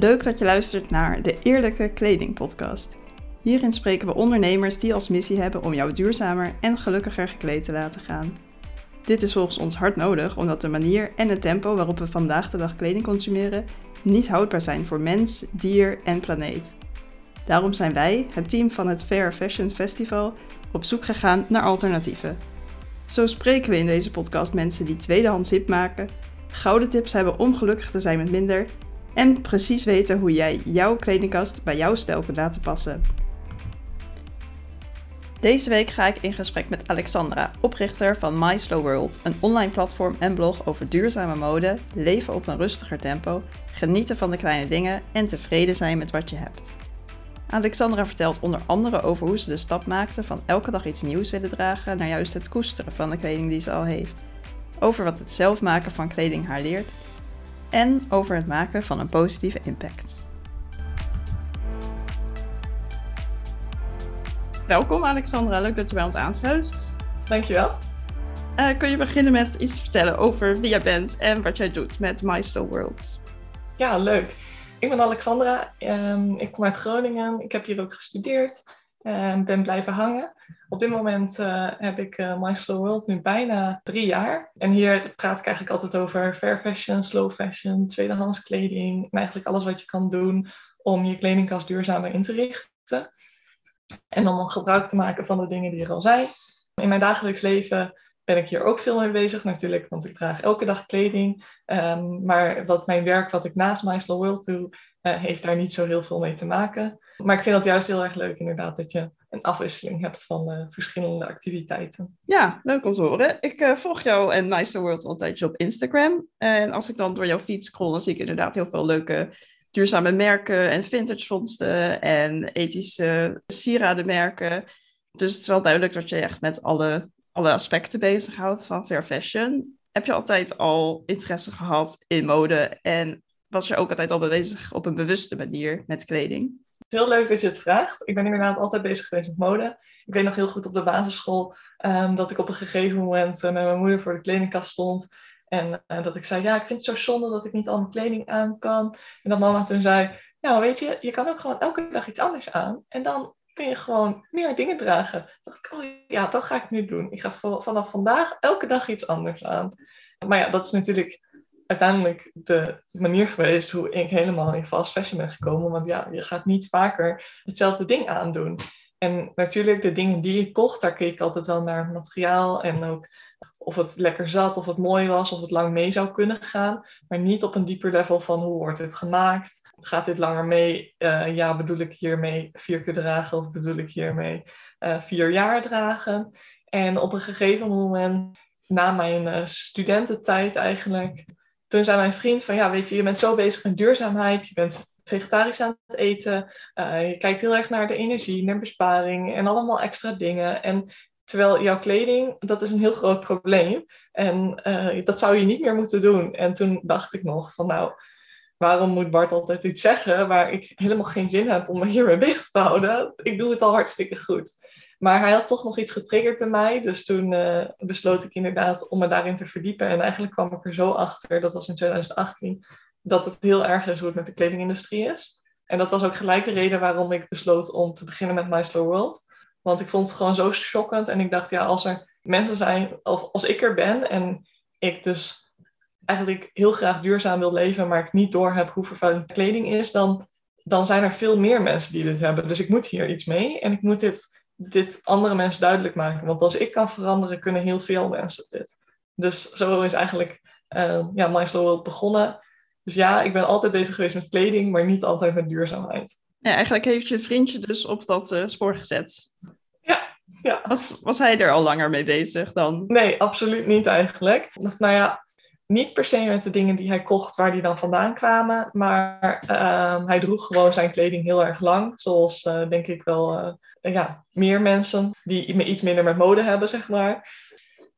Leuk dat je luistert naar de Eerlijke Kleding Podcast. Hierin spreken we ondernemers die als missie hebben om jou duurzamer en gelukkiger gekleed te laten gaan. Dit is volgens ons hard nodig omdat de manier en het tempo waarop we vandaag de dag kleding consumeren niet houdbaar zijn voor mens, dier en planeet. Daarom zijn wij, het team van het Fair Fashion Festival, op zoek gegaan naar alternatieven. Zo spreken we in deze podcast mensen die tweedehands hip maken, gouden tips hebben om gelukkig te zijn met minder en precies weten hoe jij jouw kledingkast bij jouw stijl kunt laten passen. Deze week ga ik in gesprek met Alexandra, oprichter van My Slow World, een online platform en blog over duurzame mode, leven op een rustiger tempo, genieten van de kleine dingen en tevreden zijn met wat je hebt. Alexandra vertelt onder andere over hoe ze de stap maakte van elke dag iets nieuws willen dragen naar juist het koesteren van de kleding die ze al heeft. Over wat het zelf maken van kleding haar leert en over het maken van een positieve impact. Welkom Alexandra, leuk dat je bij ons aanschuift. Dankjewel. Uh, kun je beginnen met iets vertellen over wie jij bent en wat jij doet met My Slow World? Ja, leuk. Ik ben Alexandra, um, ik kom uit Groningen, ik heb hier ook gestudeerd en ben blijven hangen. Op dit moment uh, heb ik uh, My Slow World nu bijna drie jaar. En hier praat ik eigenlijk altijd over fair fashion, slow fashion, tweedehands kleding. En eigenlijk alles wat je kan doen om je kledingkast duurzamer in te richten. En om gebruik te maken van de dingen die er al zijn. In mijn dagelijks leven ben ik hier ook veel mee bezig natuurlijk, want ik draag elke dag kleding. Um, maar wat mijn werk, wat ik naast My Slow World doe, uh, heeft daar niet zo heel veel mee te maken. Maar ik vind het juist heel erg leuk inderdaad dat je een afwisseling hebt van uh, verschillende activiteiten. Ja, leuk om te horen. Ik uh, volg jou en Slow World al op Instagram. En als ik dan door jouw feed scroll, dan zie ik inderdaad heel veel leuke duurzame merken en vintage vondsten en ethische sieradenmerken. Dus het is wel duidelijk dat je echt met alle alle aspecten bezighoudt van fair fashion. Heb je altijd al interesse gehad in mode en was je ook altijd al bezig op een bewuste manier met kleding? Heel leuk dat je het vraagt. Ik ben inderdaad altijd bezig geweest met mode. Ik weet nog heel goed op de basisschool um, dat ik op een gegeven moment uh, met mijn moeder voor de kledingkast stond. En uh, dat ik zei, ja, ik vind het zo zonde dat ik niet al mijn kleding aan kan. En dat mama toen zei, nou weet je, je kan ook gewoon elke dag iets anders aan. En dan kun je gewoon meer dingen dragen. Toen dacht ik, oh ja, dat ga ik nu doen. Ik ga vanaf vandaag elke dag iets anders aan. Maar ja, dat is natuurlijk uiteindelijk de manier geweest hoe ik helemaal in fast fashion ben gekomen. Want ja, je gaat niet vaker hetzelfde ding aandoen. En natuurlijk, de dingen die ik kocht, daar keek ik altijd wel naar het materiaal en ook of het lekker zat, of het mooi was, of het lang mee zou kunnen gaan. Maar niet op een dieper level van hoe wordt dit gemaakt? Gaat dit langer mee? Uh, ja, bedoel ik hiermee vier keer dragen of bedoel ik hiermee uh, vier jaar dragen? En op een gegeven moment, na mijn uh, studententijd eigenlijk, toen zei mijn vriend van ja, weet je, je bent zo bezig met duurzaamheid, je bent vegetarisch aan het eten, je kijkt heel erg naar de energie, naar besparing en allemaal extra dingen. En Terwijl jouw kleding, dat is een heel groot probleem. En uh, dat zou je niet meer moeten doen. En toen dacht ik nog van nou, waarom moet Bart altijd iets zeggen waar ik helemaal geen zin heb om me hiermee bezig te houden? Ik doe het al hartstikke goed. Maar hij had toch nog iets getriggerd bij mij. Dus toen uh, besloot ik inderdaad om me daarin te verdiepen. En eigenlijk kwam ik er zo achter, dat was in 2018, dat het heel erg is hoe het met de kledingindustrie is. En dat was ook gelijk de reden waarom ik besloot om te beginnen met My Slow World. Want ik vond het gewoon zo shockend. En ik dacht, ja, als er mensen zijn, of als ik er ben en ik dus eigenlijk heel graag duurzaam wil leven, maar ik niet door heb hoe vervuilend kleding is, dan, dan zijn er veel meer mensen die dit hebben. Dus ik moet hier iets mee en ik moet dit, dit andere mensen duidelijk maken. Want als ik kan veranderen, kunnen heel veel mensen dit. Dus zo is eigenlijk uh, ja, My Slow World begonnen. Dus ja, ik ben altijd bezig geweest met kleding, maar niet altijd met duurzaamheid. Ja, eigenlijk heeft je vriendje dus op dat uh, spoor gezet. Ja, ja. Was, was hij er al langer mee bezig dan? Nee, absoluut niet eigenlijk. Nou ja, niet per se met de dingen die hij kocht waar die dan vandaan kwamen, maar uh, hij droeg gewoon zijn kleding heel erg lang. Zoals uh, denk ik wel ja, meer mensen die iets minder met mode hebben, zeg maar.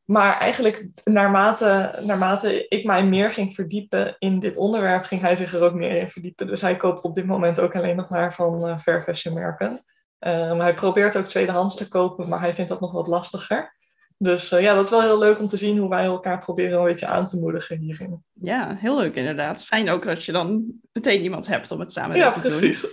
Maar eigenlijk naarmate, naarmate ik mij meer ging verdiepen in dit onderwerp, ging hij zich er ook meer in verdiepen. Dus hij koopt op dit moment ook alleen nog maar van uh, fair fashion merken. Um, hij probeert ook tweedehands te kopen, maar hij vindt dat nog wat lastiger. Dus ja, dat is wel heel leuk om te zien hoe wij elkaar proberen een beetje aan te moedigen hierin. Ja, heel leuk inderdaad. Fijn ook dat je dan meteen iemand hebt om het samen te doen. Ja, precies.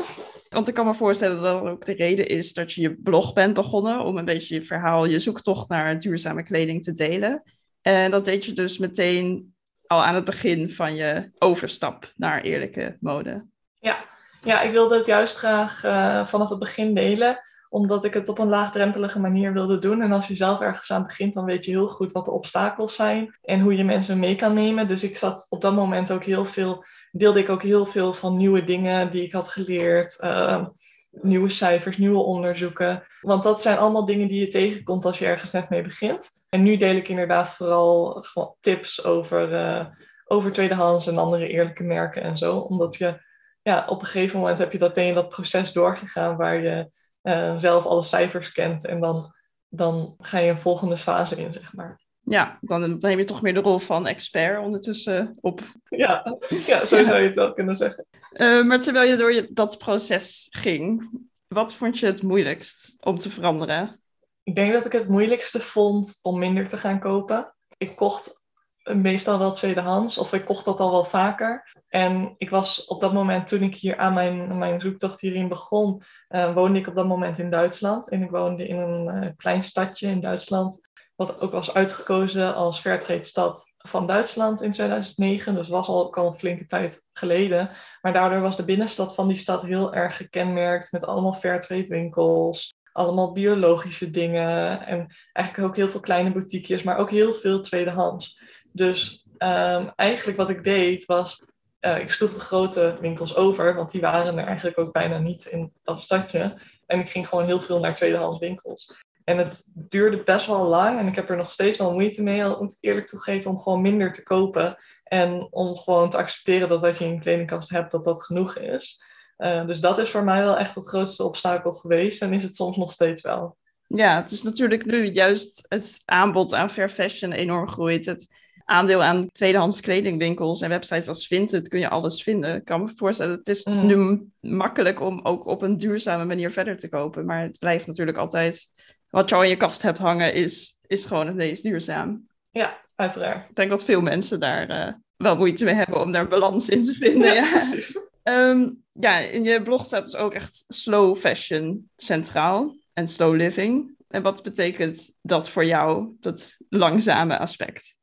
Want ik kan me voorstellen dat dat ook de reden is dat je je blog bent begonnen om een beetje je verhaal, je zoektocht naar duurzame kleding te delen. En dat deed je dus meteen al aan het begin van je overstap naar eerlijke mode. Ja, ja ik wilde het juist graag uh, vanaf het begin delen omdat ik het op een laagdrempelige manier wilde doen. En als je zelf ergens aan begint, dan weet je heel goed wat de obstakels zijn en hoe je mensen mee kan nemen. Dus ik zat op dat moment ook heel veel, deelde ik ook heel veel van nieuwe dingen die ik had geleerd. Uh, nieuwe cijfers, nieuwe onderzoeken. Want dat zijn allemaal dingen die je tegenkomt als je ergens net mee begint. En nu deel ik inderdaad vooral tips over, uh, over tweedehands en andere eerlijke merken en zo. Omdat je ja, op een gegeven moment heb je dat, ben je dat proces doorgegaan waar je uh, zelf alle cijfers kent. En dan, dan ga je een volgende fase in, zeg maar. Ja, dan neem je toch meer de rol van expert ondertussen op. Ja, ja zo zou je het wel kunnen zeggen. Uh, maar terwijl je door je, dat proces ging, wat vond je het moeilijkst om te veranderen? Ik denk dat ik het moeilijkste vond om minder te gaan kopen. Ik kocht meestal wel tweedehands, of ik kocht dat al wel vaker. En ik was op dat moment, toen ik hier aan mijn, mijn zoektocht hierin begon, uh, woonde ik op dat moment in Duitsland. En ik woonde in een uh, klein stadje in Duitsland, wat ook was uitgekozen als Fairtrade stad van Duitsland in 2009. Dus was al, al een flinke tijd geleden. Maar daardoor was de binnenstad van die stad heel erg gekenmerkt met allemaal Fairtrade winkels. Allemaal biologische dingen en eigenlijk ook heel veel kleine boutiquejes, maar ook heel veel tweedehands. Dus um, eigenlijk wat ik deed was uh, ik sloeg de grote winkels over, want die waren er eigenlijk ook bijna niet in dat stadje. En ik ging gewoon heel veel naar tweedehands winkels. En het duurde best wel lang en ik heb er nog steeds wel moeite mee, moet ik eerlijk toegeven, om gewoon minder te kopen. En om gewoon te accepteren dat als je een kledingkast hebt, dat dat genoeg is. Uh, dus dat is voor mij wel echt het grootste obstakel geweest en is het soms nog steeds wel. Ja, het is natuurlijk nu juist het aanbod aan fair fashion enorm groeit. Het aandeel aan tweedehands kledingwinkels en websites als Vinted kun je alles vinden. Ik kan me voorstellen, het is mm. nu makkelijk om ook op een duurzame manier verder te kopen. Maar het blijft natuurlijk altijd, wat je al in je kast hebt hangen, is, is gewoon het meest duurzaam. Ja, uiteraard. Ik denk dat veel mensen daar uh, wel moeite mee hebben om daar balans in te vinden. Ja, ja. precies. Um, ja, in je blog staat dus ook echt slow fashion centraal en slow living. En wat betekent dat voor jou, dat langzame aspect?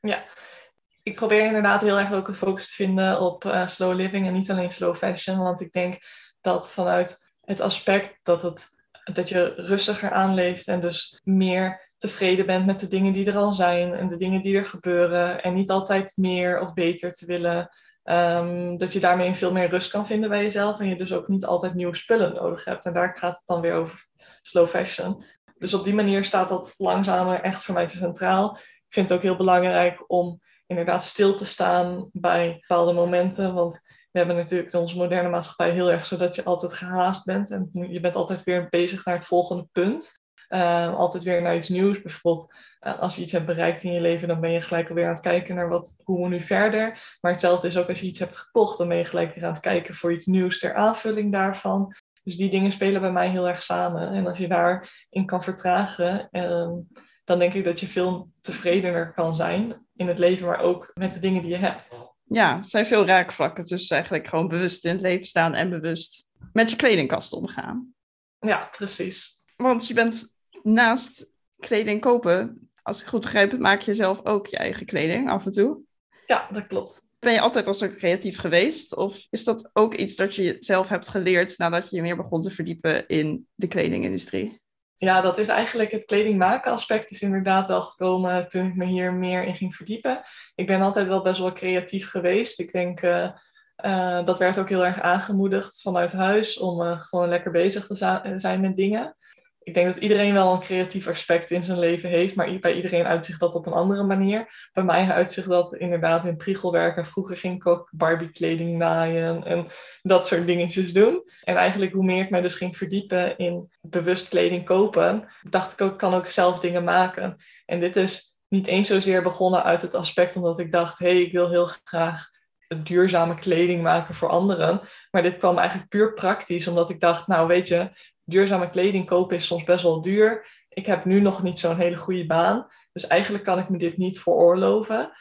Ja, ik probeer inderdaad heel erg ook een focus te vinden op uh, slow living en niet alleen slow fashion. Want ik denk dat vanuit het aspect dat, het, dat je rustiger aanleeft en dus meer tevreden bent met de dingen die er al zijn en de dingen die er gebeuren. En niet altijd meer of beter te willen. Um, dat je daarmee veel meer rust kan vinden bij jezelf. En je dus ook niet altijd nieuwe spullen nodig hebt. En daar gaat het dan weer over slow fashion. Dus op die manier staat dat langzamer echt voor mij te centraal ik vind het ook heel belangrijk om inderdaad stil te staan bij bepaalde momenten. Want we hebben natuurlijk in onze moderne maatschappij heel erg zodat je altijd gehaast bent. En je bent altijd weer bezig naar het volgende punt. Uh, altijd weer naar iets nieuws. Bijvoorbeeld uh, als je iets hebt bereikt in je leven, dan ben je gelijk alweer aan het kijken naar wat, hoe we nu verder. Maar hetzelfde is ook als je iets hebt gekocht, dan ben je gelijk weer aan het kijken voor iets nieuws ter aanvulling daarvan. Dus die dingen spelen bij mij heel erg samen. En als je daarin kan vertragen, uh, dan denk ik dat je veel tevredener kan zijn in het leven, maar ook met de dingen die je hebt. Ja, er zijn veel raakvlakken. Dus eigenlijk gewoon bewust in het leven staan en bewust met je kledingkast omgaan. Ja, precies. Want je bent naast kleding kopen, als ik goed begrijp, maak je zelf ook je eigen kleding af en toe. Ja, dat klopt. Ben je altijd al zo creatief geweest? Of is dat ook iets dat je zelf hebt geleerd nadat je je meer begon te verdiepen in de kledingindustrie? Ja, dat is eigenlijk het kledingmaken aspect is inderdaad wel gekomen toen ik me hier meer in ging verdiepen. Ik ben altijd wel best wel creatief geweest. Ik denk, uh, uh, dat werd ook heel erg aangemoedigd vanuit huis om uh, gewoon lekker bezig te zijn met dingen ik denk dat iedereen wel een creatief aspect in zijn leven heeft, maar bij iedereen uitzicht dat op een andere manier. Bij mij uitzicht dat inderdaad in priegelwerk. En vroeger ging ik ook Barbie kleding naaien en dat soort dingetjes doen. En eigenlijk hoe meer ik mij dus ging verdiepen in bewust kleding kopen, dacht ik ook, kan ook zelf dingen maken. En dit is niet eens zozeer begonnen uit het aspect omdat ik dacht, hé, hey, ik wil heel graag duurzame kleding maken voor anderen. Maar dit kwam eigenlijk puur praktisch, omdat ik dacht, nou weet je, duurzame kleding kopen is soms best wel duur. ik heb nu nog niet zo'n hele goede baan. Dus eigenlijk kan ik me dit niet veroorloven.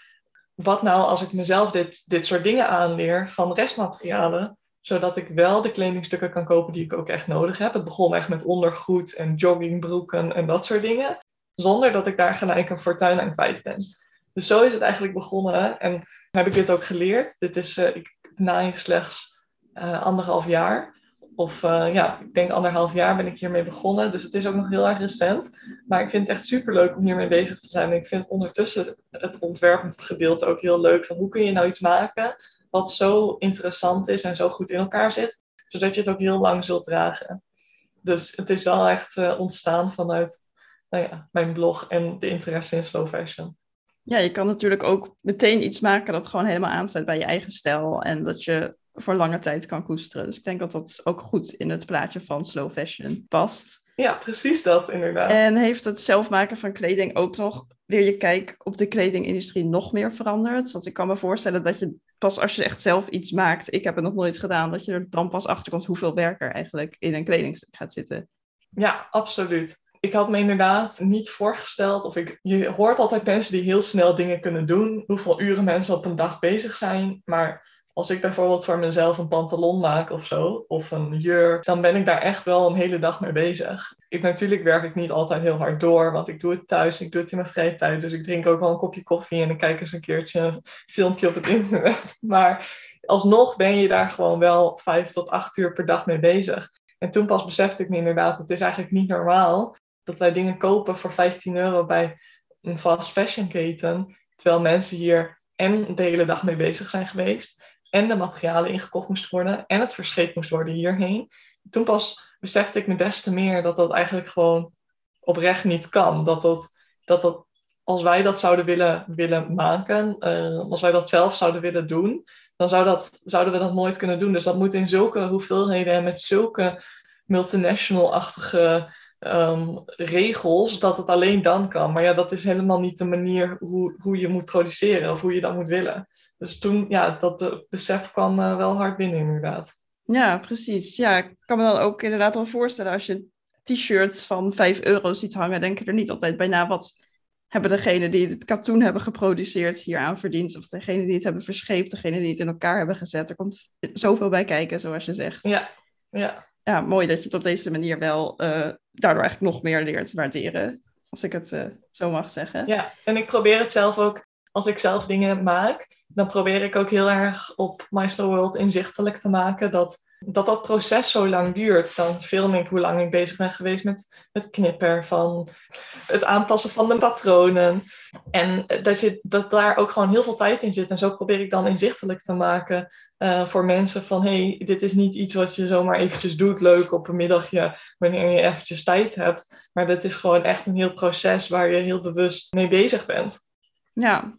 Wat nou als ik mezelf dit, dit soort dingen aanleer van restmaterialen, zodat ik wel de kledingstukken kan kopen die ik ook echt nodig heb. Het begon echt met ondergoed en joggingbroeken en dat soort dingen, zonder dat ik daar gelijk een fortuin aan kwijt ben. Dus zo is het eigenlijk begonnen en heb ik dit ook geleerd. Dit is, uh, ik slechts uh, anderhalf jaar. Of uh, ja, ik denk anderhalf jaar ben ik hiermee begonnen. Dus het is ook nog heel erg recent. Maar ik vind het echt super leuk om hiermee bezig te zijn. En ik vind ondertussen het ontwerpgedeelte ook heel leuk. Van hoe kun je nou iets maken wat zo interessant is en zo goed in elkaar zit. Zodat je het ook heel lang zult dragen. Dus het is wel echt uh, ontstaan vanuit nou ja, mijn blog en de interesse in slow fashion. Ja, je kan natuurlijk ook meteen iets maken dat gewoon helemaal aansluit bij je eigen stijl. En dat je voor lange tijd kan koesteren. Dus ik denk dat dat ook goed in het plaatje van slow fashion past. Ja, precies dat inderdaad. En heeft het zelf maken van kleding ook nog weer je kijk op de kledingindustrie nog meer veranderd? Want ik kan me voorstellen dat je pas als je echt zelf iets maakt, ik heb het nog nooit gedaan, dat je er dan pas achter komt hoeveel werk er eigenlijk in een kledingstuk gaat zitten. Ja, absoluut. Ik had me inderdaad niet voorgesteld, of ik, je hoort altijd mensen die heel snel dingen kunnen doen, hoeveel uren mensen op een dag bezig zijn, maar als ik bijvoorbeeld voor mezelf een pantalon maak of zo, of een jurk, dan ben ik daar echt wel een hele dag mee bezig. Ik, natuurlijk werk ik niet altijd heel hard door, want ik doe het thuis, ik doe het in mijn vrije tijd. Dus ik drink ook wel een kopje koffie en ik kijk eens een keertje een filmpje op het internet. Maar alsnog ben je daar gewoon wel vijf tot acht uur per dag mee bezig. En toen pas besefte ik me inderdaad, het is eigenlijk niet normaal dat wij dingen kopen voor 15 euro bij een fast fashion keten, terwijl mensen hier en de hele dag mee bezig zijn geweest en de materialen ingekocht moest worden en het verscheept moest worden hierheen. Toen pas besefte ik me des te meer dat dat eigenlijk gewoon oprecht niet kan. Dat dat, dat, dat als wij dat zouden willen, willen maken, uh, als wij dat zelf zouden willen doen, dan zou dat, zouden we dat nooit kunnen doen. Dus dat moet in zulke hoeveelheden en met zulke multinational-achtige um, regels, dat het alleen dan kan. Maar ja, dat is helemaal niet de manier hoe, hoe je moet produceren of hoe je dat moet willen. Dus toen, ja, dat besef kwam uh, wel hard binnen inderdaad. Ja, precies. Ja, ik kan me dan ook inderdaad wel voorstellen als je t-shirts van 5 euro ziet hangen, denk je er niet altijd bij na wat hebben degene die het katoen hebben geproduceerd hier aan verdiend, of degene die het hebben verscheept, degene die het in elkaar hebben gezet. Er komt zoveel bij kijken, zoals je zegt. Ja, ja. Ja, mooi dat je het op deze manier wel uh, daardoor eigenlijk nog meer leert waarderen, als ik het uh, zo mag zeggen. Ja, en ik probeer het zelf ook als ik zelf dingen maak, dan probeer ik ook heel erg op My Slow World inzichtelijk te maken dat dat, dat proces zo lang duurt. Dan film ik hoe lang ik bezig ben geweest met het knippen van het aanpassen van de patronen. En dat, je, dat daar ook gewoon heel veel tijd in zit. En zo probeer ik dan inzichtelijk te maken uh, voor mensen van... hey, dit is niet iets wat je zomaar eventjes doet, leuk op een middagje... wanneer je eventjes tijd hebt. Maar dit is gewoon echt een heel proces waar je heel bewust mee bezig bent. Ja,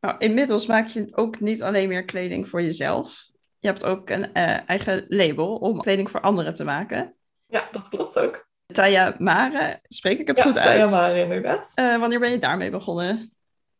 nou, inmiddels maak je ook niet alleen meer kleding voor jezelf. Je hebt ook een uh, eigen label om kleding voor anderen te maken. Ja, dat klopt ook. Taya Mare, spreek ik het goed uit? Taya Mare, inderdaad. Uh, wanneer ben je daarmee begonnen?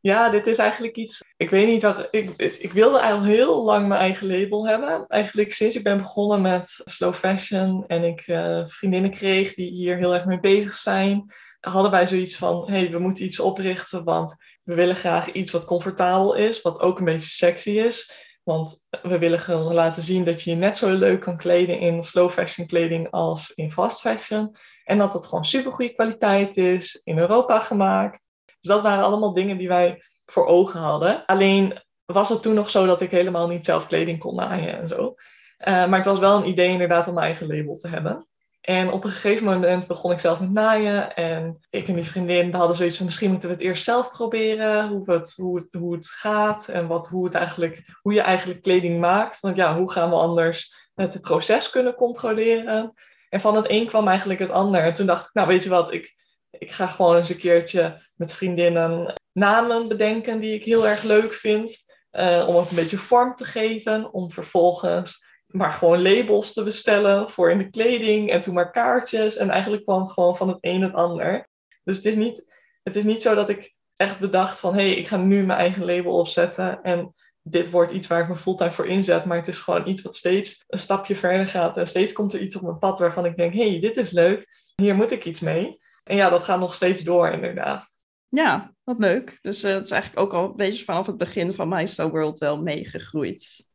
Ja, dit is eigenlijk iets. Ik weet niet, ik, ik wilde al heel lang mijn eigen label hebben. Eigenlijk sinds ik ben begonnen met slow fashion en ik uh, vriendinnen kreeg die hier heel erg mee bezig zijn, hadden wij zoiets van: hé, hey, we moeten iets oprichten, want we willen graag iets wat comfortabel is, wat ook een beetje sexy is. Want we willen laten zien dat je je net zo leuk kan kleden in slow fashion kleding als in fast fashion. En dat het gewoon super goede kwaliteit is, in Europa gemaakt. Dus dat waren allemaal dingen die wij voor ogen hadden. Alleen was het toen nog zo dat ik helemaal niet zelf kleding kon naaien en zo. Uh, maar het was wel een idee inderdaad om mijn eigen label te hebben. En op een gegeven moment begon ik zelf met naaien. En ik en die vriendin hadden zoiets van, misschien moeten we het eerst zelf proberen. Hoe het, hoe het, hoe het gaat en wat, hoe, het eigenlijk, hoe je eigenlijk kleding maakt. Want ja, hoe gaan we anders het proces kunnen controleren? En van het een kwam eigenlijk het ander. En toen dacht ik, nou weet je wat, ik, ik ga gewoon eens een keertje met vriendinnen namen bedenken die ik heel erg leuk vind. Uh, om het een beetje vorm te geven. Om vervolgens maar gewoon labels te bestellen voor in de kleding en toen maar kaartjes. En eigenlijk kwam gewoon van het een het ander. Dus het is niet, het is niet zo dat ik echt bedacht van hé, hey, ik ga nu mijn eigen label opzetten en dit wordt iets waar ik me fulltime voor inzet. Maar het is gewoon iets wat steeds een stapje verder gaat. En steeds komt er iets op mijn pad waarvan ik denk, hé, hey, dit is leuk. Hier moet ik iets mee. En ja, dat gaat nog steeds door, inderdaad. Ja, wat leuk. Dus uh, het is eigenlijk ook al een beetje vanaf het begin van My World wel meegegroeid.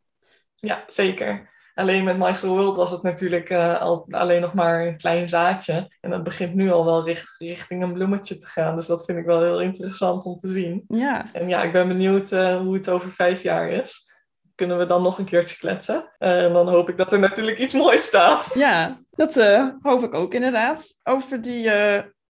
Ja, zeker. Alleen met My World was het natuurlijk uh, al, alleen nog maar een klein zaadje. En dat begint nu al wel richt, richting een bloemetje te gaan. Dus dat vind ik wel heel interessant om te zien. Ja. En ja, ik ben benieuwd uh, hoe het over vijf jaar is. Kunnen we dan nog een keertje kletsen? en dan hoop ik dat er natuurlijk iets moois staat. Ja, dat hoop ik ook inderdaad. Over die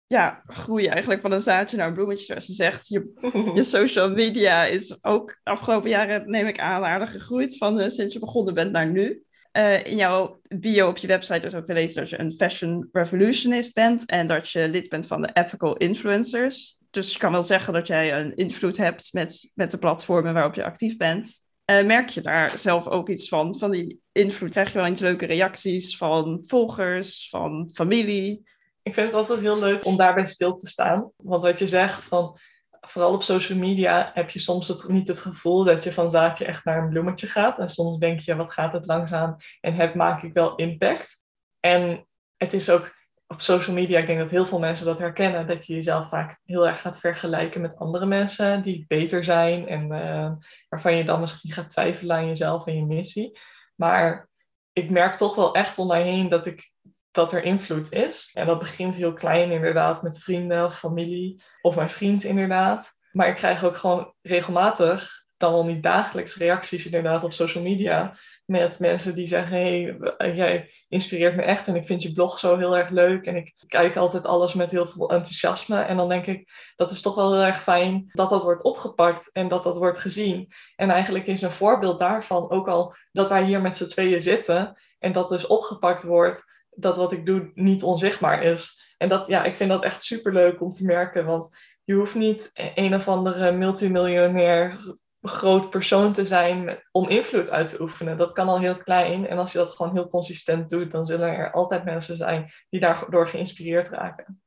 ja, groei eigenlijk van een zaadje naar een bloemetje, zoals je zegt. Je, je social media is ook afgelopen jaren, neem ik aan, aardig gegroeid van uh, sinds je begonnen bent naar nu. Uh, in jouw bio op je website is ook te lezen dat je een fashion revolutionist bent en dat je lid bent van de Ethical Influencers. Dus je kan wel zeggen dat jij een invloed hebt met, met de platformen waarop je actief bent. Uh, merk je daar zelf ook iets van? Van die invloed krijg je wel eens leuke reacties van volgers, van familie? Ik vind het altijd heel leuk om daarbij stil te staan. Want wat je zegt, van, vooral op social media heb je soms het, niet het gevoel dat je van zaadje echt naar een bloemetje gaat. En soms denk je, wat gaat het langzaam en heb, maak ik wel impact. En het is ook op social media, ik denk dat heel veel mensen dat herkennen, dat je jezelf vaak heel erg gaat vergelijken met andere mensen die beter zijn en uh, waarvan je dan misschien gaat twijfelen aan jezelf en je missie. Maar ik merk toch wel echt om mij heen dat ik dat er invloed is. En dat begint heel klein inderdaad met vrienden familie of mijn vriend inderdaad. Maar ik krijg ook gewoon regelmatig, dan wel niet dagelijks, reacties inderdaad op social media met mensen die zeggen, hey, jij inspireert me echt en ik vind je blog zo heel erg leuk en ik kijk altijd alles met heel veel enthousiasme. En dan denk ik, dat is toch wel heel erg fijn dat dat wordt opgepakt en dat dat wordt gezien. En eigenlijk is een voorbeeld daarvan ook al dat wij hier met z'n tweeën zitten en dat dus opgepakt wordt dat wat ik doe niet onzichtbaar is. En dat, ja, ik vind dat echt super leuk om te merken. Want je hoeft niet een of andere multimiljonair groot persoon te zijn om invloed uit te oefenen. Dat kan al heel klein. En als je dat gewoon heel consistent doet, dan zullen er altijd mensen zijn die daardoor geïnspireerd raken.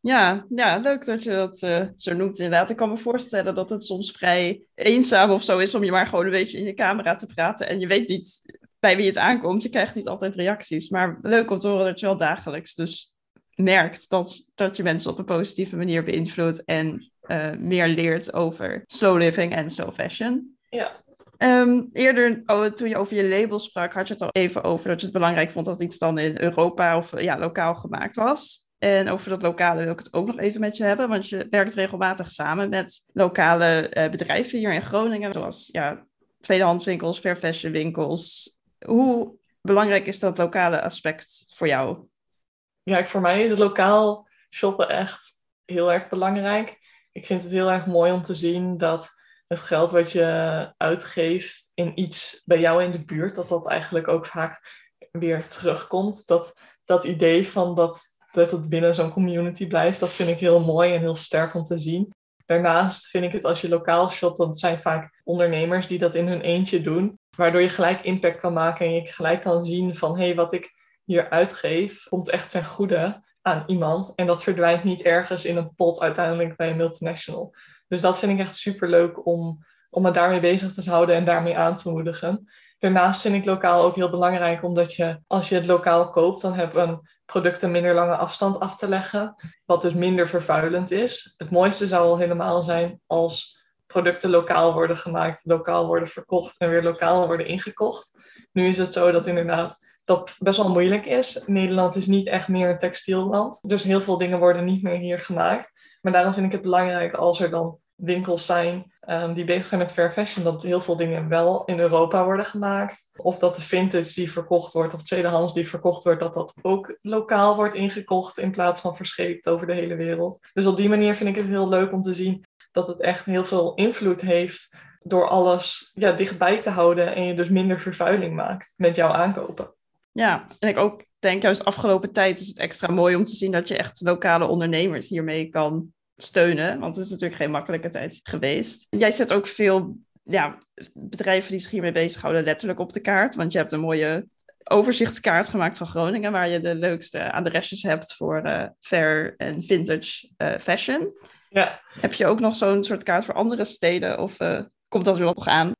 Ja, ja, leuk dat je dat uh, zo noemt inderdaad. Ik kan me voorstellen dat het soms vrij eenzaam of zo is om je maar gewoon een beetje in je camera te praten. En je weet niet bij wie het aankomt. Je krijgt niet altijd reacties. Maar leuk om te horen dat je wel dagelijks dus merkt dat, dat je mensen op een positieve manier beïnvloedt en uh, meer leert over slow living en slow fashion. Ja. Um, eerder, oh, toen je over je label sprak, had je het al even over dat je het belangrijk vond dat iets dan in Europa of ja, lokaal gemaakt was. En over dat lokale wil ik het ook nog even met je hebben, want je werkt regelmatig samen met lokale uh, bedrijven hier in Groningen, zoals ja, tweedehandswinkels, fair fashion winkels, hoe belangrijk is dat lokale aspect voor jou? Ja, voor mij is lokaal shoppen echt heel erg belangrijk. Ik vind het heel erg mooi om te zien dat het geld wat je uitgeeft in iets bij jou in de buurt, dat dat eigenlijk ook vaak weer terugkomt. Dat, dat idee van dat, dat het binnen zo'n community blijft, dat vind ik heel mooi en heel sterk om te zien. Daarnaast vind ik het als je lokaal shopt, dan zijn vaak ondernemers die dat in hun eentje doen. Waardoor je gelijk impact kan maken en je gelijk kan zien van hé, hey, wat ik hier uitgeef, komt echt ten goede aan iemand. En dat verdwijnt niet ergens in een pot uiteindelijk bij een multinational. Dus dat vind ik echt super leuk om, om me daarmee bezig te houden en daarmee aan te moedigen. Daarnaast vind ik lokaal ook heel belangrijk, omdat je als je het lokaal koopt, dan hebben producten minder lange afstand af te leggen, wat dus minder vervuilend is. Het mooiste zou al helemaal zijn als producten lokaal worden gemaakt, lokaal worden verkocht en weer lokaal worden ingekocht. Nu is het zo dat inderdaad dat best wel moeilijk is. Nederland is niet echt meer een textielland, dus heel veel dingen worden niet meer hier gemaakt. Maar daarom vind ik het belangrijk als er dan winkels zijn um, die bezig zijn met fair fashion, dat heel veel dingen wel in Europa worden gemaakt. Of dat de vintage die verkocht wordt, of tweedehands die verkocht wordt, dat dat ook lokaal wordt ingekocht in plaats van verscheept over de hele wereld. Dus op die manier vind ik het heel leuk om te zien dat het echt heel veel invloed heeft door alles ja, dichtbij te houden en je dus minder vervuiling maakt met jouw aankopen. Ja, en ik ook denk juist afgelopen tijd is het extra mooi om te zien dat je echt lokale ondernemers hiermee kan steunen. Want het is natuurlijk geen makkelijke tijd geweest. Jij zet ook veel ja, bedrijven die zich hiermee bezighouden letterlijk op de kaart. Want je hebt een mooie overzichtskaart gemaakt van Groningen, waar je de leukste adresjes hebt voor uh, fair en vintage uh, fashion. Ja. Heb je ook nog zo'n soort kaart voor andere steden of uh, komt dat weer nog aan?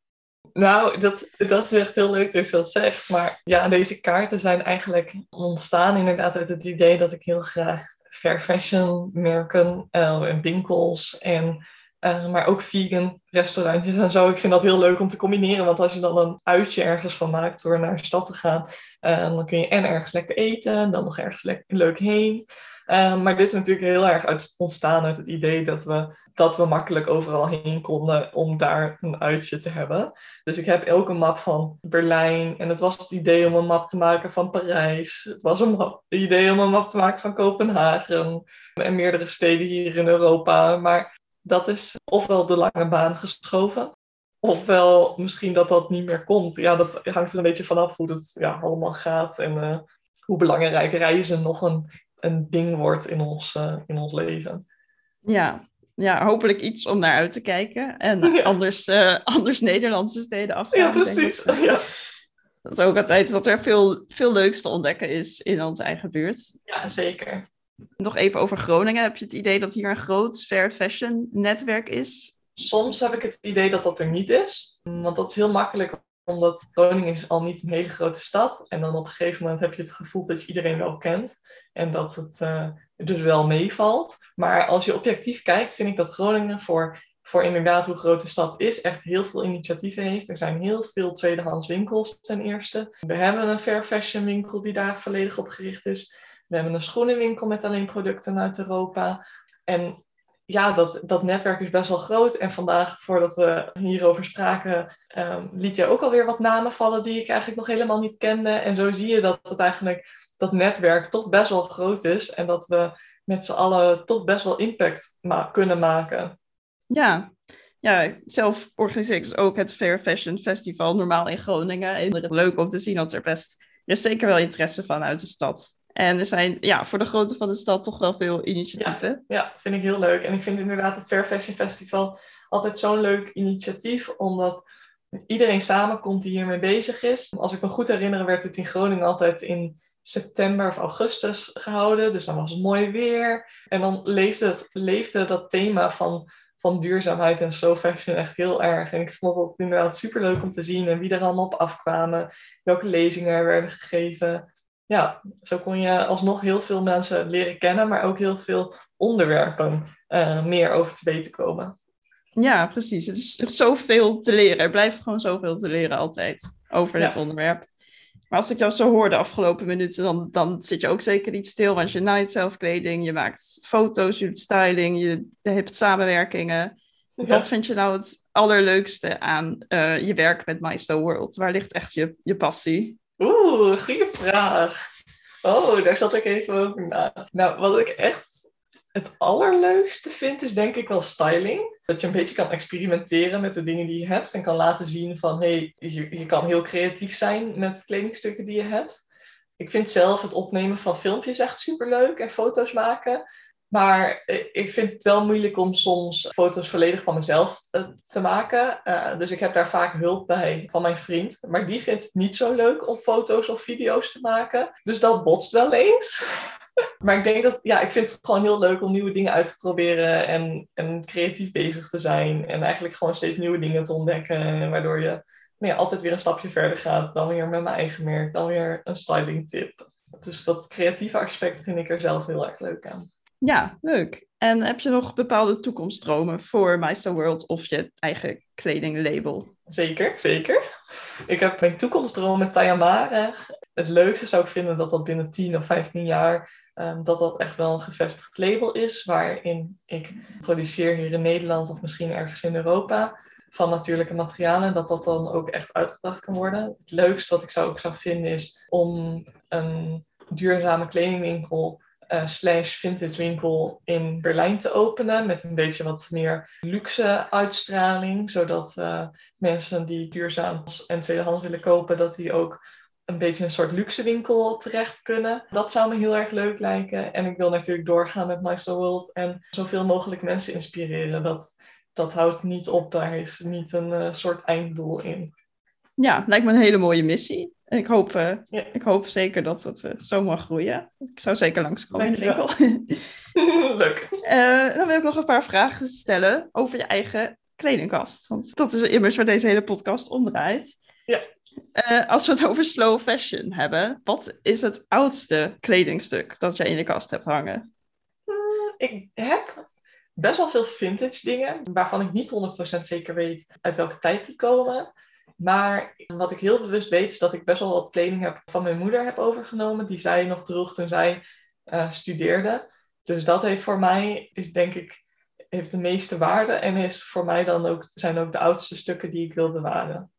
Nou, dat, dat is echt heel leuk dat je dat zegt. Maar ja, deze kaarten zijn eigenlijk ontstaan inderdaad uit het idee dat ik heel graag fair fashion merken en winkels en uh, maar ook vegan restaurantjes en zo. Ik vind dat heel leuk om te combineren. Want als je dan een uitje ergens van maakt door naar een stad te gaan, uh, dan kun je en ergens lekker eten, dan nog ergens lekker, leuk heen. Uh, maar dit is natuurlijk heel erg ontstaan uit het idee dat we, dat we makkelijk overal heen konden om daar een uitje te hebben. Dus ik heb een map van Berlijn. En het was het idee om een map te maken van Parijs. Het was een het idee om een map te maken van Kopenhagen. En meerdere steden hier in Europa. Maar dat is ofwel de lange baan geschoven, ofwel misschien dat dat niet meer komt. Ja, dat hangt er een beetje vanaf hoe het ja, allemaal gaat en uh, hoe belangrijk reizen nog een, een ding wordt in ons, uh, in ons leven. Ja. ja, hopelijk iets om naar uit te kijken. En ja. anders, uh, anders Nederlandse steden afgaan. Ja, precies. Dat, ja. dat ook altijd dat er veel, veel leuks te ontdekken is in onze eigen buurt. Ja, zeker. Nog even over Groningen. Heb je het idee dat hier een groot fair fashion netwerk is? Soms heb ik het idee dat dat er niet is. Want dat is heel makkelijk, omdat Groningen is al niet een hele grote stad. En dan op een gegeven moment heb je het gevoel dat je iedereen wel kent. En dat het uh, dus wel meevalt. Maar als je objectief kijkt, vind ik dat Groningen voor, voor inderdaad hoe groot de stad is, echt heel veel initiatieven heeft. Er zijn heel veel tweedehands winkels ten eerste. We hebben een fair fashion winkel die daar volledig op gericht is. We hebben een schoenenwinkel met alleen producten uit Europa. En ja, dat, dat netwerk is best wel groot. En vandaag, voordat we hierover spraken, um, liet je ook alweer wat namen vallen die ik eigenlijk nog helemaal niet kende. En zo zie je dat het eigenlijk dat netwerk toch best wel groot is. En dat we met z'n allen toch best wel impact kunnen maken. Ja. ja, zelf organiseer ik dus ook het Fair Fashion Festival normaal in Groningen. En leuk om te zien dat er best, er zeker wel interesse van uit de stad. En er zijn ja, voor de grootte van de stad toch wel veel initiatieven. Ja, ja, vind ik heel leuk. En ik vind inderdaad het Fair Fashion Festival altijd zo'n leuk initiatief, omdat iedereen samenkomt die hiermee bezig is. Als ik me goed herinner, werd het in Groningen altijd in september of augustus gehouden. Dus dan was het mooi weer. En dan leefde, het, leefde dat thema van, van duurzaamheid en slow fashion echt heel erg. En ik vond het inderdaad super leuk om te zien en wie er allemaal op afkwamen. Welke lezingen er werden gegeven ja, zo kon je alsnog heel veel mensen leren kennen, maar ook heel veel onderwerpen uh, meer over te weten komen. Ja, precies. Het is zoveel te leren. Er blijft gewoon zoveel te leren altijd over dit onderwerp. Maar als ik jou zo hoor de afgelopen minuten, dan, dan zit je ook zeker niet stil. Want je naait zelf kleding, je maakt foto's, je doet styling, je, hebt samenwerkingen. Ja. Wat vind je nou het allerleukste aan uh, je werk met Maestro World? Waar ligt echt je, je passie? Oeh, goede vraag. Oh, daar zat ik even over na. Nou, wat ik echt het allerleukste vind, is denk ik wel styling. Dat je een beetje kan experimenteren met de dingen die je hebt en kan laten zien van, hé, hey, je, je kan heel creatief zijn met kledingstukken die je hebt. Ik vind zelf het opnemen van filmpjes echt superleuk en foto's maken. Maar ik vind het wel moeilijk om soms foto's volledig van mezelf te maken. Uh, dus ik heb daar vaak hulp bij van mijn vriend. Maar die vindt het niet zo leuk om foto's of video's te maken. Dus dat botst wel eens. maar ik denk dat, ja, ik vind het gewoon heel leuk om nieuwe dingen uit te proberen. En, en creatief bezig te zijn. En eigenlijk gewoon steeds nieuwe dingen te ontdekken. Waardoor je nou ja, altijd weer een stapje verder gaat. Dan weer met mijn eigen merk. Dan weer een styling tip. Dus dat creatieve aspect vind ik er zelf heel erg leuk aan. Ja, leuk. En heb je nog bepaalde toekomstdromen voor Meister World of je eigen kledinglabel? Zeker, zeker. Ik heb mijn toekomstdroom met Tayamare. Het leukste zou ik vinden dat dat binnen 10 of 15 jaar um, dat dat echt wel een gevestigd label is, waarin ik produceer hier in Nederland of misschien ergens in Europa van natuurlijke materialen, dat dat dan ook echt uitgebracht kan worden. Het leukste wat ik zou ook zou vinden is om een duurzame kledingwinkel uh, slash vintage winkel in Berlijn te openen. Met een beetje wat meer luxe uitstraling. Zodat uh, mensen die duurzaam en tweedehands willen kopen, dat die ook een beetje een soort luxe winkel terecht kunnen. Dat zou me heel erg leuk lijken. En ik wil natuurlijk doorgaan met My World en zoveel mogelijk mensen inspireren. Dat, dat houdt niet op, daar is niet een uh, soort einddoel in. Ja, lijkt me een hele mooie missie. Ik hoop, uh, ik hoop zeker dat het uh, zo mag groeien. Ik zou zeker langskomen in de winkel. Leuk. Uh, dan wil ik nog een paar vragen stellen over je eigen kledingkast. Want dat is immers waar deze hele podcast om draait. Ja. als we het over slow fashion hebben, wat is het oudste kledingstuk dat jij in je kast hebt hangen? ik heb best wel veel vintage dingen, waarvan ik niet 100% zeker weet uit welke tijd die komen. Maar wat ik heel bewust weet, is dat ik best wel wat kleding heb van mijn moeder heb overgenomen, die zij nog droeg toen zij uh, studeerde. Dus dat heeft voor mij, is denk ik, heeft de meeste waarde en is voor mij dan ook, zijn ook de oudste stukken die ik wil bewaren.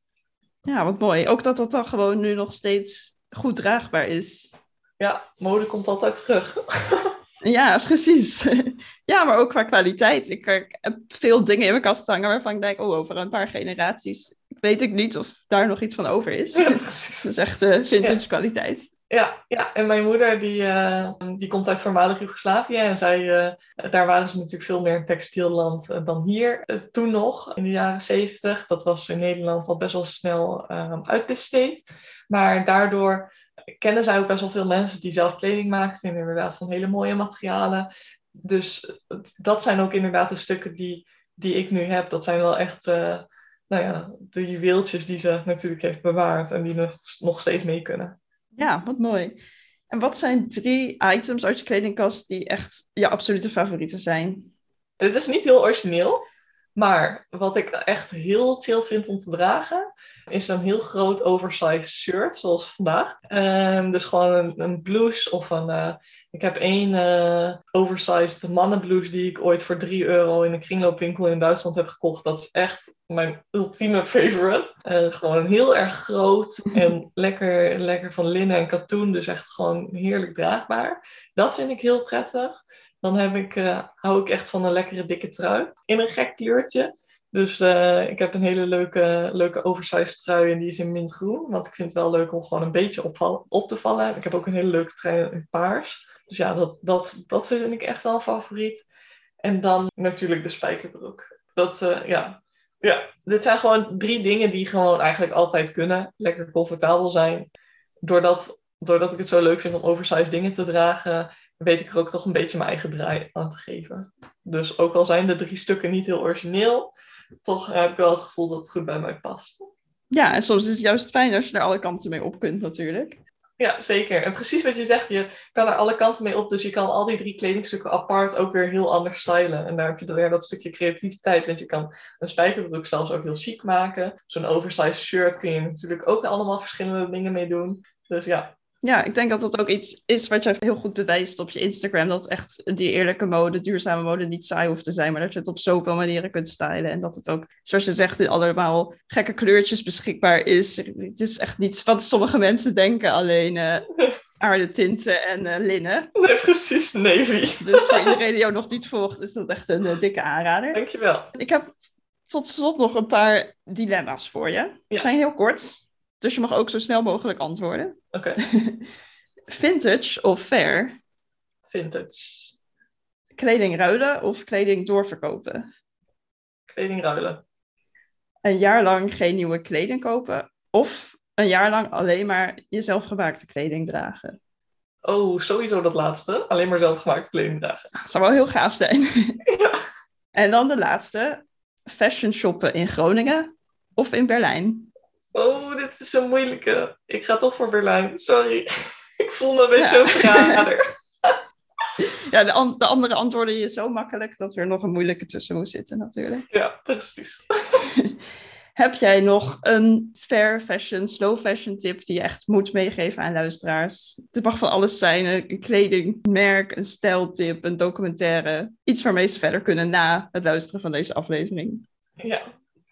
Ja, wat mooi. Ook dat dat dan gewoon nu nog steeds goed draagbaar is. Ja, mode komt altijd terug. Ja, precies. Ja, maar ook qua kwaliteit. Ik heb veel dingen in mijn kast hangen waarvan ik denk, oh, over een paar generaties weet ik niet of daar nog iets van over is. Ja, precies. Dat is echt uh, vintage kwaliteit. Ja, ja, en mijn moeder die, uh, die komt uit voormalig Joegoslavië en zij, uh, daar waren ze natuurlijk veel meer een textielland uh, dan hier. toen nog, in de jaren zeventig, dat was in Nederland al best wel snel uitbesteed. Maar daardoor kennen zij ook best wel veel mensen die zelf kleding maakten. En inderdaad van hele mooie materialen. Dus dat zijn ook inderdaad de stukken die, die ik nu heb. Dat zijn wel echt nou ja, de juweeltjes die ze natuurlijk heeft bewaard. En die nog, nog steeds mee kunnen. Ja, wat mooi. En wat zijn drie items uit je kledingkast die echt je absolute favorieten zijn? Het is niet heel origineel. Maar wat ik echt heel chill vind om te dragen, is een heel groot oversized shirt, zoals vandaag. Um, dus gewoon een, een, blouse of een... Uh, ik heb één uh, oversized mannenblouse die ik ooit voor 3 euro in een kringloopwinkel in Duitsland heb gekocht. Dat is echt mijn ultieme favorite. Uh, gewoon heel erg groot en lekker, lekker van linnen en katoen. Dus echt gewoon heerlijk draagbaar. Dat vind ik heel prettig. Dan heb ik, hou ik echt van een lekkere dikke trui. In een gek kleurtje. Dus uh, ik heb een hele leuke, leuke oversized trui en die is in mintgroen. Want ik vind het wel leuk om gewoon een beetje op, op te vallen. Ik heb ook een hele leuke trui in paars. Dus ja, dat, dat, dat vind ik echt wel een favoriet. En dan natuurlijk de spijkerbroek. Dat, uh, ja. ja, dit zijn gewoon drie dingen die gewoon eigenlijk altijd kunnen. Lekker comfortabel zijn. Doordat, doordat ik het zo leuk vind om oversized dingen te dragen, weet ik er ook toch een beetje mijn eigen draai aan te geven. Dus ook al zijn de drie stukken niet heel origineel, toch heb ik wel het gevoel dat het goed bij mij past. Ja, en soms is het juist fijn als je er alle kanten mee op kunt natuurlijk. Ja, zeker. En precies wat je zegt, je kan er alle kanten mee op. Dus je kan al die drie kledingstukken apart ook weer heel anders stylen. En daar heb je dan weer dat stukje creativiteit. Want je kan een spijkerbroek zelfs ook heel chic maken. Zo'n oversized shirt kun je natuurlijk ook allemaal verschillende dingen mee doen. Dus ja, ja, ik denk dat dat ook iets is wat je heel goed bewijst op je Instagram. Dat echt die eerlijke mode, duurzame mode niet saai hoeft te zijn. Maar dat je het op zoveel manieren kunt stylen. En dat het ook, zoals je zegt, in allemaal gekke kleurtjes beschikbaar is. Het is echt niets wat sommige mensen denken. Alleen uh, aardetinten en uh, linnen. Nee, precies, navy. Dus voor iedereen die jou nog niet volgt, is dat echt een uh, dikke aanrader. Dankjewel. Ik heb tot slot nog een paar dilemma's voor je. Ze zijn heel kort. Dus je mag ook zo snel mogelijk antwoorden. Oké. Vintage of fair? Vintage. Kleding ruilen of kleding doorverkopen? Kleding ruilen. Een jaar lang geen nieuwe kleding kopen of een jaar lang alleen maar je zelfgemaakte kleding dragen? Oh, sowieso dat laatste. Alleen maar zelfgemaakte kleding dragen. Dat zou wel heel gaaf zijn. Ja. En dan de laatste. Fashion shoppen in Groningen of in Berlijn? Oh, dit is een moeilijke. Ik ga toch voor Berlijn. Sorry. ik voel me een beetje ja. een verrader. ja, de, de, andere antwoorden je zo makkelijk dat er nog een moeilijke tussen moet zitten natuurlijk. Ja, precies. Heb jij nog een fair fashion, slow fashion tip die je echt moet meegeven aan luisteraars? Het mag van alles zijn, een kledingmerk, een stijltip, een documentaire. Iets waarmee ze verder kunnen na het luisteren van deze aflevering. Ja,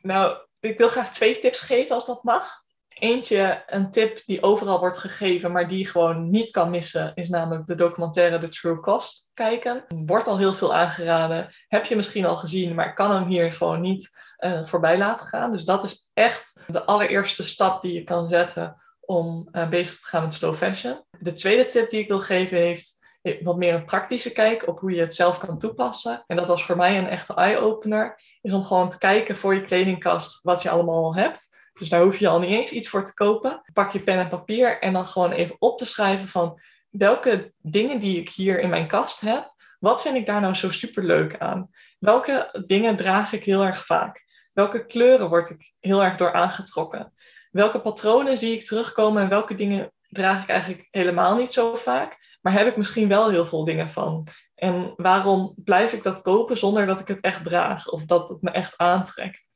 nou, ik wil graag twee tips geven als dat mag. Eentje, een tip die overal wordt gegeven, maar die gewoon niet kan missen, is namelijk de documentaire The True Cost kijken. Wordt al heel veel aangeraden. Heb je misschien al gezien, maar kan hem hier gewoon niet uh, voorbij laten gaan. Dus dat is echt de allereerste stap die je kan zetten om uh, bezig te gaan met slow fashion. De tweede tip die ik wil geven heeft wat meer een praktische kijk op hoe je het zelf kan toepassen. En dat was voor mij een echte eye-opener. Is om gewoon te kijken voor je kledingkast wat je allemaal hebt. Dus daar hoef je al niet eens iets voor te kopen. Pak je pen en papier en dan gewoon even op te schrijven van welke dingen die ik hier in mijn kast heb, wat vind ik daar nou zo super leuk aan? Welke dingen draag ik heel erg vaak? Welke kleuren word ik heel erg door aangetrokken? Welke patronen zie ik terugkomen en welke dingen draag ik eigenlijk helemaal niet zo vaak? Maar heb ik misschien wel heel veel dingen van. En waarom blijf ik dat kopen zonder dat ik het echt draag of dat het me echt aantrekt?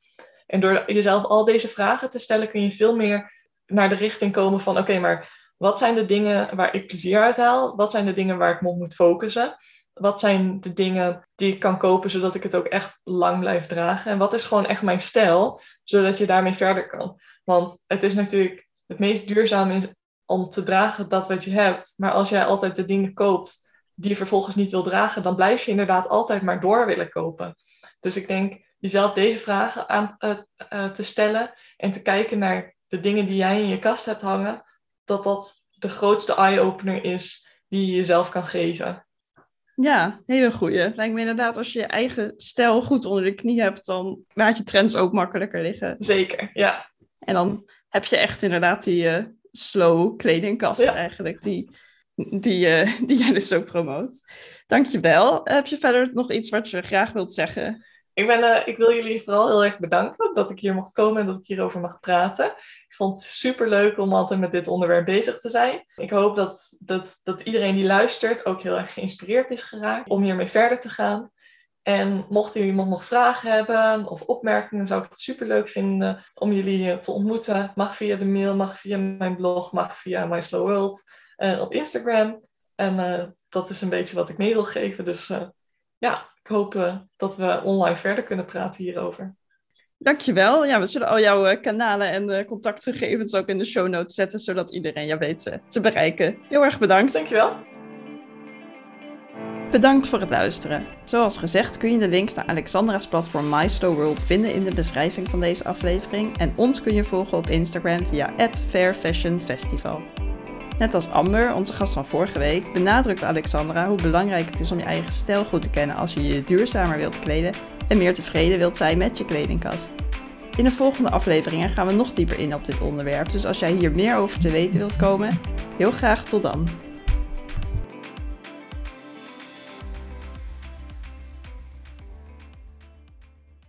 En door jezelf al deze vragen te stellen kun je veel meer naar de richting komen van oké, maar wat zijn de dingen waar ik plezier uit haal? Wat zijn de dingen waar ik me op moet focussen? Wat zijn de dingen die ik kan kopen zodat ik het ook echt lang blijf dragen? En wat is gewoon echt mijn stijl, zodat je daarmee verder kan? Want het is natuurlijk het meest duurzaam is om te dragen dat wat je hebt. Maar als jij altijd de dingen koopt die je vervolgens niet wil dragen, dan blijf je inderdaad altijd maar door willen kopen. Dus ik denk jezelf deze vragen aan uh, uh, te stellen en te kijken naar de dingen die jij in je kast hebt hangen, dat dat de grootste eye-opener is die je jezelf kan geven. Ja, hele goeie. Lijkt me inderdaad, als je je eigen stijl goed onder de knie hebt, dan laat je trends ook makkelijker liggen. Zeker, ja. En dan heb je echt inderdaad die uh, slow kledingkast ja. eigenlijk, die, die, uh, die jij dus ook promoot. Dankjewel. Heb je verder nog iets wat je graag wilt zeggen? Ik, ben, uh, ik wil jullie vooral heel erg bedanken dat ik hier mocht komen en dat ik hierover mag praten. Ik vond het super leuk om altijd met dit onderwerp bezig te zijn. Ik hoop dat, dat, dat iedereen die luistert ook heel erg geïnspireerd is geraakt om hiermee verder te gaan. En mocht u iemand nog vragen hebben of opmerkingen, zou ik het super leuk vinden om jullie te ontmoeten. Mag via de mail, mag via mijn blog, mag via My Slow World uh, op Instagram. En uh, dat is een beetje wat ik mee wil geven. Dus uh, ja, ik hoop dat we online verder kunnen praten hierover. Dankjewel. Ja, we zullen al jouw kanalen en contactgegevens ook in de show notes zetten, zodat iedereen jou weet te bereiken. Heel erg bedankt. Dankjewel. Bedankt voor het luisteren. Zoals gezegd kun je de links naar Alexandra's platform My Slow World vinden in de beschrijving van deze aflevering. En ons kun je volgen op Instagram via @fairfashionfestival. Net als Amber, onze gast van vorige week, benadrukt Alexandra hoe belangrijk het is om je eigen stijl goed te kennen als je je duurzamer wilt kleden en meer tevreden wilt zijn met je kledingkast. In de volgende afleveringen gaan we nog dieper in op dit onderwerp, dus als jij hier meer over te weten wilt komen, heel graag tot dan.